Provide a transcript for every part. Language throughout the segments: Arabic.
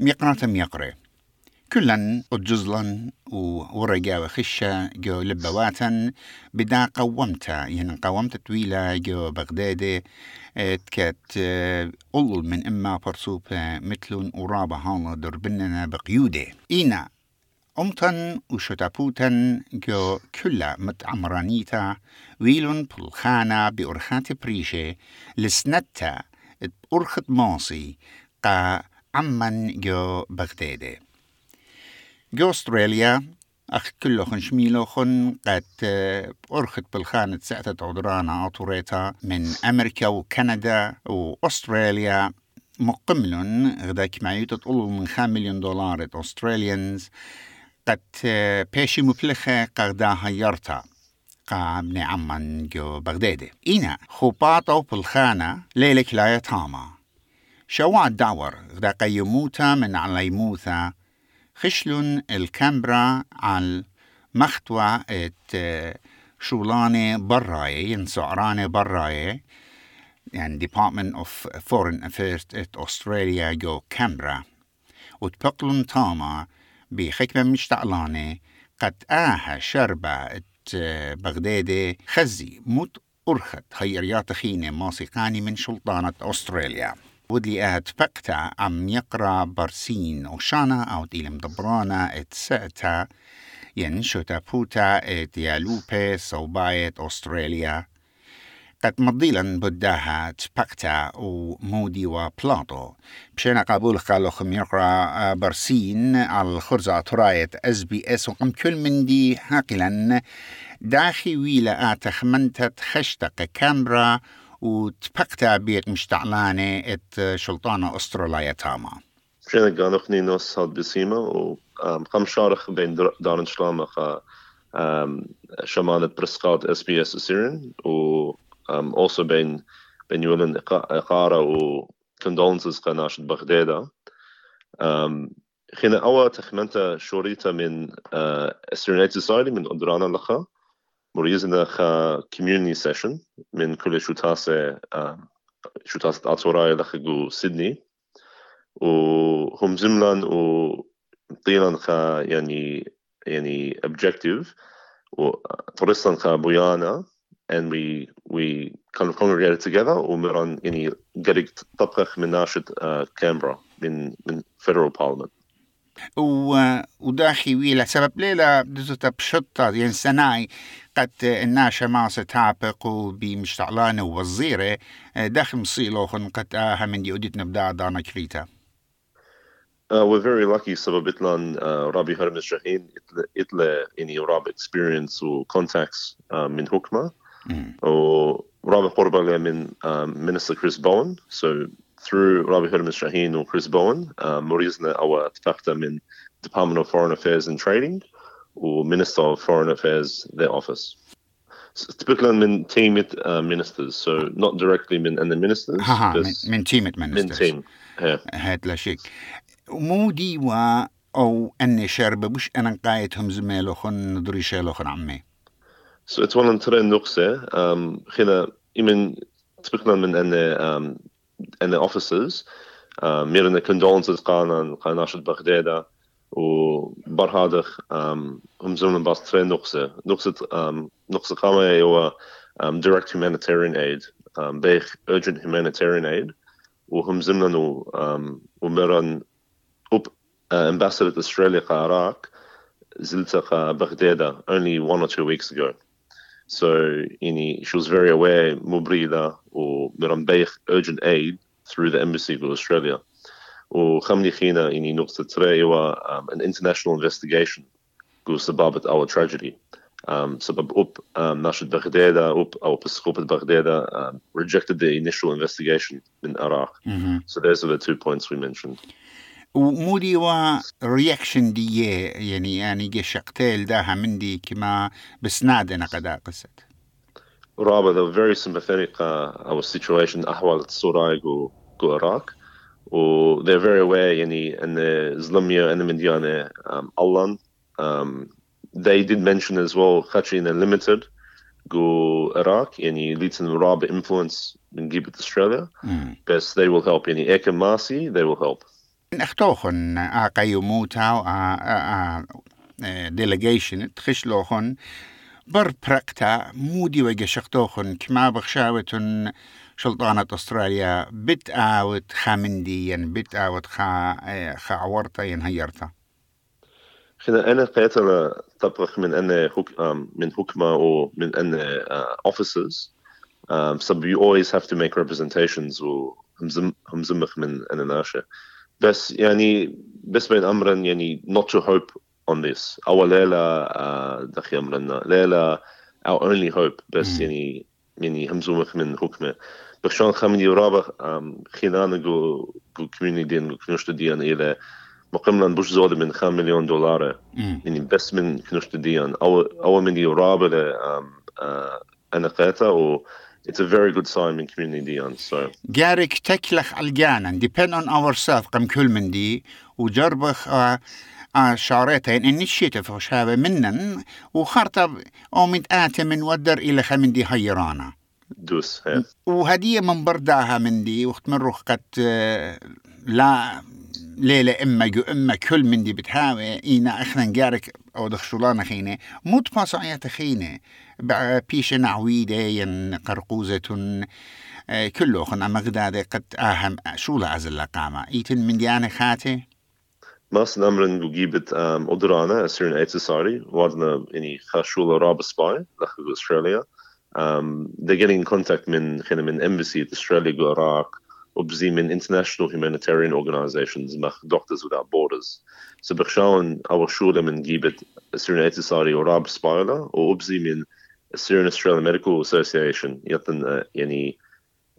ميقرة ميقرة كلا وجزلا ورقا وخشة جو لبواتا بدا قومتا يعني قومت طويلة جو بغدادي تكات أول من إما برسوبة مثل ورابة هالا دربننا بقيودة إينا أمتن وشتابوتن جو كلا متعمرانيتا ويلون بالخانة بأرخات بريشة لسنتا أرخت ماصي قا عمن جو بغدادي جو أستراليا أخ كله خن شميلو خن قد أرخت بالخانة ساعة عدرانا عطوريتا من أمريكا وكندا وأستراليا. مقمل غدا كمعيوت تقول من خام مليون دولار أستراليانز. قد بيشي مفلخة قدا هيرتا قا من عمان جو بغدادي إينا خوباطو بالخانة ليلك لا يتاما شوع الدعور غدا قيموتا من عليموثا خشلون الكامبرا على مختوى ات براي ين سعرانة براي يعني Department of Foreign Affairs ات أستراليا جو كامبرا. وتبقلون تاما بحكمة مشتعلانة قد آها شربة ات بغدادي خزي موت أرخت خيريات خينة موسيقاني من سلطانة أستراليا. ودلي اهت فقتا عم يقرأ برسين وشانا أو ديلم دبرانا إت سأتا ينشو تابوتا إت يالوبي صوبايت أستراليا. قد مضيلا بداها تبقتا ومودي وبلاطو بشينا قابول قالو خم يقرا برسين على الخرزة ترايت اس بي اس وقم كل من دي حاقلا داخي ويلا اتخمنتت خشتق كامبرا وتبقتا بيت مشتعلانة ات شلطانة أستراليا تاما شنا قانوخني نوس هاد بسيمة و خم شارخ بين دارن شلامة خا شمال برسقات اس بي اس سيرين و also بين بين يولن إقارة و condolences قناشة بغدادة. خينا أوا تخمنتا شوريتا من استرنيت سوسايتي من أدرانا لخا مريزنا community session من كل شوتاسة شوتاسة أطوراي لخجو سيدني. وهم زملان و طيلان خا يعني يعني objective. وطرسان خا بويانا. And we we kind of congregated together. ومران يعني قريق طبخ من ناشد كامبرا من من federal parliament. وداخي ويلا سبب ليلة دزوتا بشطة يعني سناي قد الناشا ما ستعبق بمشتعلانة ووزيرة داخل مصيلو خن قد آها من دي أديت نبدا دانا كريتا. Uh, we're very lucky سبب إتلان uh, رابي هرمز شاهين إتلا يعني راب experience و contacts uh, من حكمة. ورابي قربة من um, Minister Chris Bowen. So through Rabbi Hurman Shaheen or Chris Bowen, uh, مريزنا أو اتفقت من Department of Foreign Affairs and Trading or Minister of Foreign Affairs, their office. Typically من team uh, ministers, so not directly من and the ministers. ها من team ministers. من team. Yeah. هاد لا شيء مودي و أو أني شرب بش أنا قايتهم زميلو خن ندري شيلو خن عمي. So it's one on ترى نقصة um, خنا إمن typically من أن um, and the officers ميرنا condolences قانا قاناش بغداد وبرهادخ هم زمن باس ترين نقصة نقصة نقصة قامة هو direct humanitarian aid بيخ urgent humanitarian aid وهم زمن ومرن أب ambassador to Australia قاراك زلت بغداد only one or two weeks ago So any, she was very aware, Mubrida or Mirambayh urgent aid through the embassy of Australia. Or Khamlikhina in Nukta um, an international investigation, goes about our tragedy. Um, so, so up um, Nashid Baghdada, up our Pescopat Baghdada, um, rejected the initial investigation in Iraq. Mm-hmm. So those are the two points we mentioned. ومودي و رياكشن دي يعني يعني جي شقتيل داها مندي كما قدا قصة رابع they were very sympathetic uh, our situation أحوال السوراي جو جو العراق و they're very aware يعني أن زلمية أن من ديانة um, الله um, they did mention as well خاتشينا limited جو العراق يعني leads in رابع influence من Australia Mm. بس they will help يعني إيكا ماسي they will help. أختوخن آقيموتا و ديليجيشن تخشلوخن. بر برقتا مودي وقشقتوخن كما بخشاوتن شلطانة أستراليا بت آوت خامندي ين بت آوت خا خا عورتا ين هيرتا خنا أنا قيتنا طبق من أن من حكمة أو من أن officers. um, so you always have to make representations وهمزمخ من أنا ناشا بس يعني بس بين أمرا يعني not to hope on this. أول ليلة دخي أمرنا ليلة our only hope. بس يعني يعني همزومخ من حكمة. بخشان خمني رابع خلانه جو جو كوميوني دين جو كنوشت ديان إلى مقيم بوش زود من خم مليون دولار يعني بس من كنوشت ديان. أو أو من رابع أنا قيتا و it's a very good sign من community ديان so. جارك تكلخ الجانا depend on ourselves قم كل من دي وجربخ شارتين إن الشيء فشابة منن وخرطب أو من آتي من ودر إلى خمن دي هيرانا دوس وهدية من برداها من دي وقت من روح قد لا ليلة إما جو إما كل من دي بتهاوي إينا إخنا نجارك أو دخشولانا خينة موت باصعية خينة بيش نعويدة قرقوزة كله خنا مغدادة قد أهم شو لا أزل قامة إيتن من ديانة خاتي Mas namren gibet um, odrana asirin etisari wadna any khashula rabaspai like Australia. Um, they're getting in contact min min embassy at Australia go Iraq وبزي من international humanitarian organizations مع Doctors Without Borders. So بخشاون أول شولة من جيبت Syrian اتصالي وراب سبايلا وبزي من Syrian Australian Medical Association يطن يعني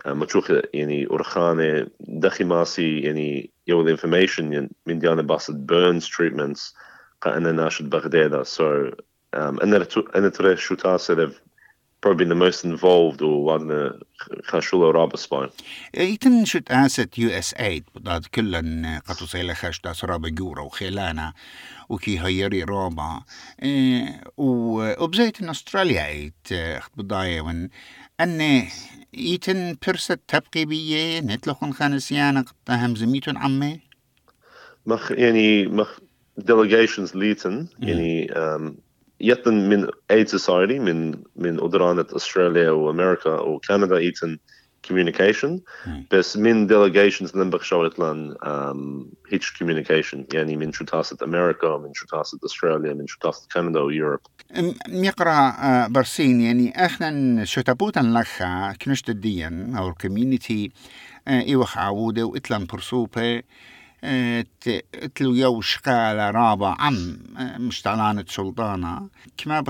متشوخ يعني أرخانة دخي ماسي يعني يو information من ديانا باسد burns treatments قا ناشد بغداد. So um, أنا أنا ترى شو تاسلف probably the most involved or one خاشولا رابا سباين ايتن شت است يو اس ايد بدات كلن قطو سيلا خاش داس رابا جورا وخيلانا وكي هيري رابا وبزيت إن أستراليا إيت أخت بضايا ون أن ايتن برست تبقي بية نتلخن خانسيانا قطهم زميتون عمي. مخ يعني مخ delegations ليتن يعني um, يتن من ايد سوسايتي من من ادرانة أستراليا وأمريكا وكندا ايتن communication. بس من delegations ننبخ شويت لأن هيك communication يعني من شو تاسة أمريكا من شو تاسة أستراليا من شو تاسة كندا ويوروب. يقرأ برسين يعني إحنا شو تبوتا لخا كنشت الدين أو الكوميونتي إيوخ عودة واتلان برسوبة تلو يوش قال رابع عم مشتعلانة سلطانة. كما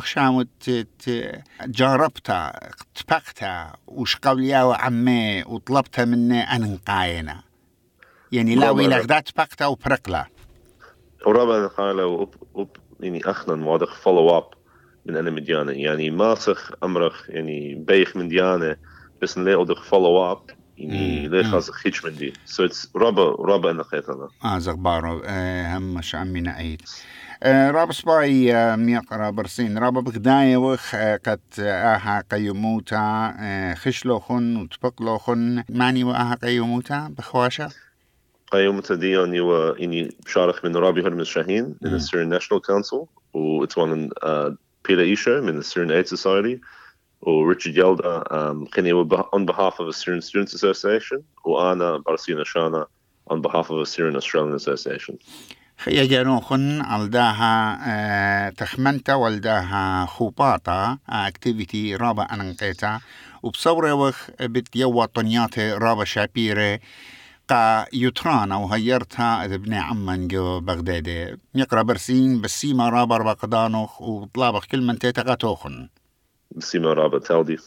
جاربتا تبقتا وش قوليا عمي وطلبتها مني أنا نقاينا يعني لا ويلا غدا تبقتا وبرقلا ورابع قال يعني أخنا واضح فولو اب من أنا مديانة. يعني ماسخ أمرخ يعني بيخ من ديانة بس نلاقي فولو اب يعني ليه خاص خيش من دي. سو اتس رابا رابا أنا خيط أنا آه زغبارو آه هم مش عمي نعيد آه راب سباي آه ميقرا برسين رابا بغداية وخ آه قد آها قيموتا آه خشلو خن وتبقلو خن. ماني وآها قيموتا بخواشا؟ قيموتا دي يعني و يعني بشارخ من رابي هرمز شاهين من السيرين ناشونال كونسل و اتس وان بيلا إيشا من السيرين ايد سوسايتي وريتشارد يلدا خني on behalf of the Syrian Students Association وأنا بارسينا شانا on behalf of the Syrian Australian Association. خيا جانوخن الداها تخمنتا والداها خوباتا اكتيفيتي رابا انقيتا وبصورة وخ بتيوا طنياتي رابا شابيري قا يترانا وهيرتها ابن عمان جو بغداد يقرا برسين بسيما رابا ربا قدانوخ وطلابخ كل من تيتا غاتوخن بسيما رابا تالدي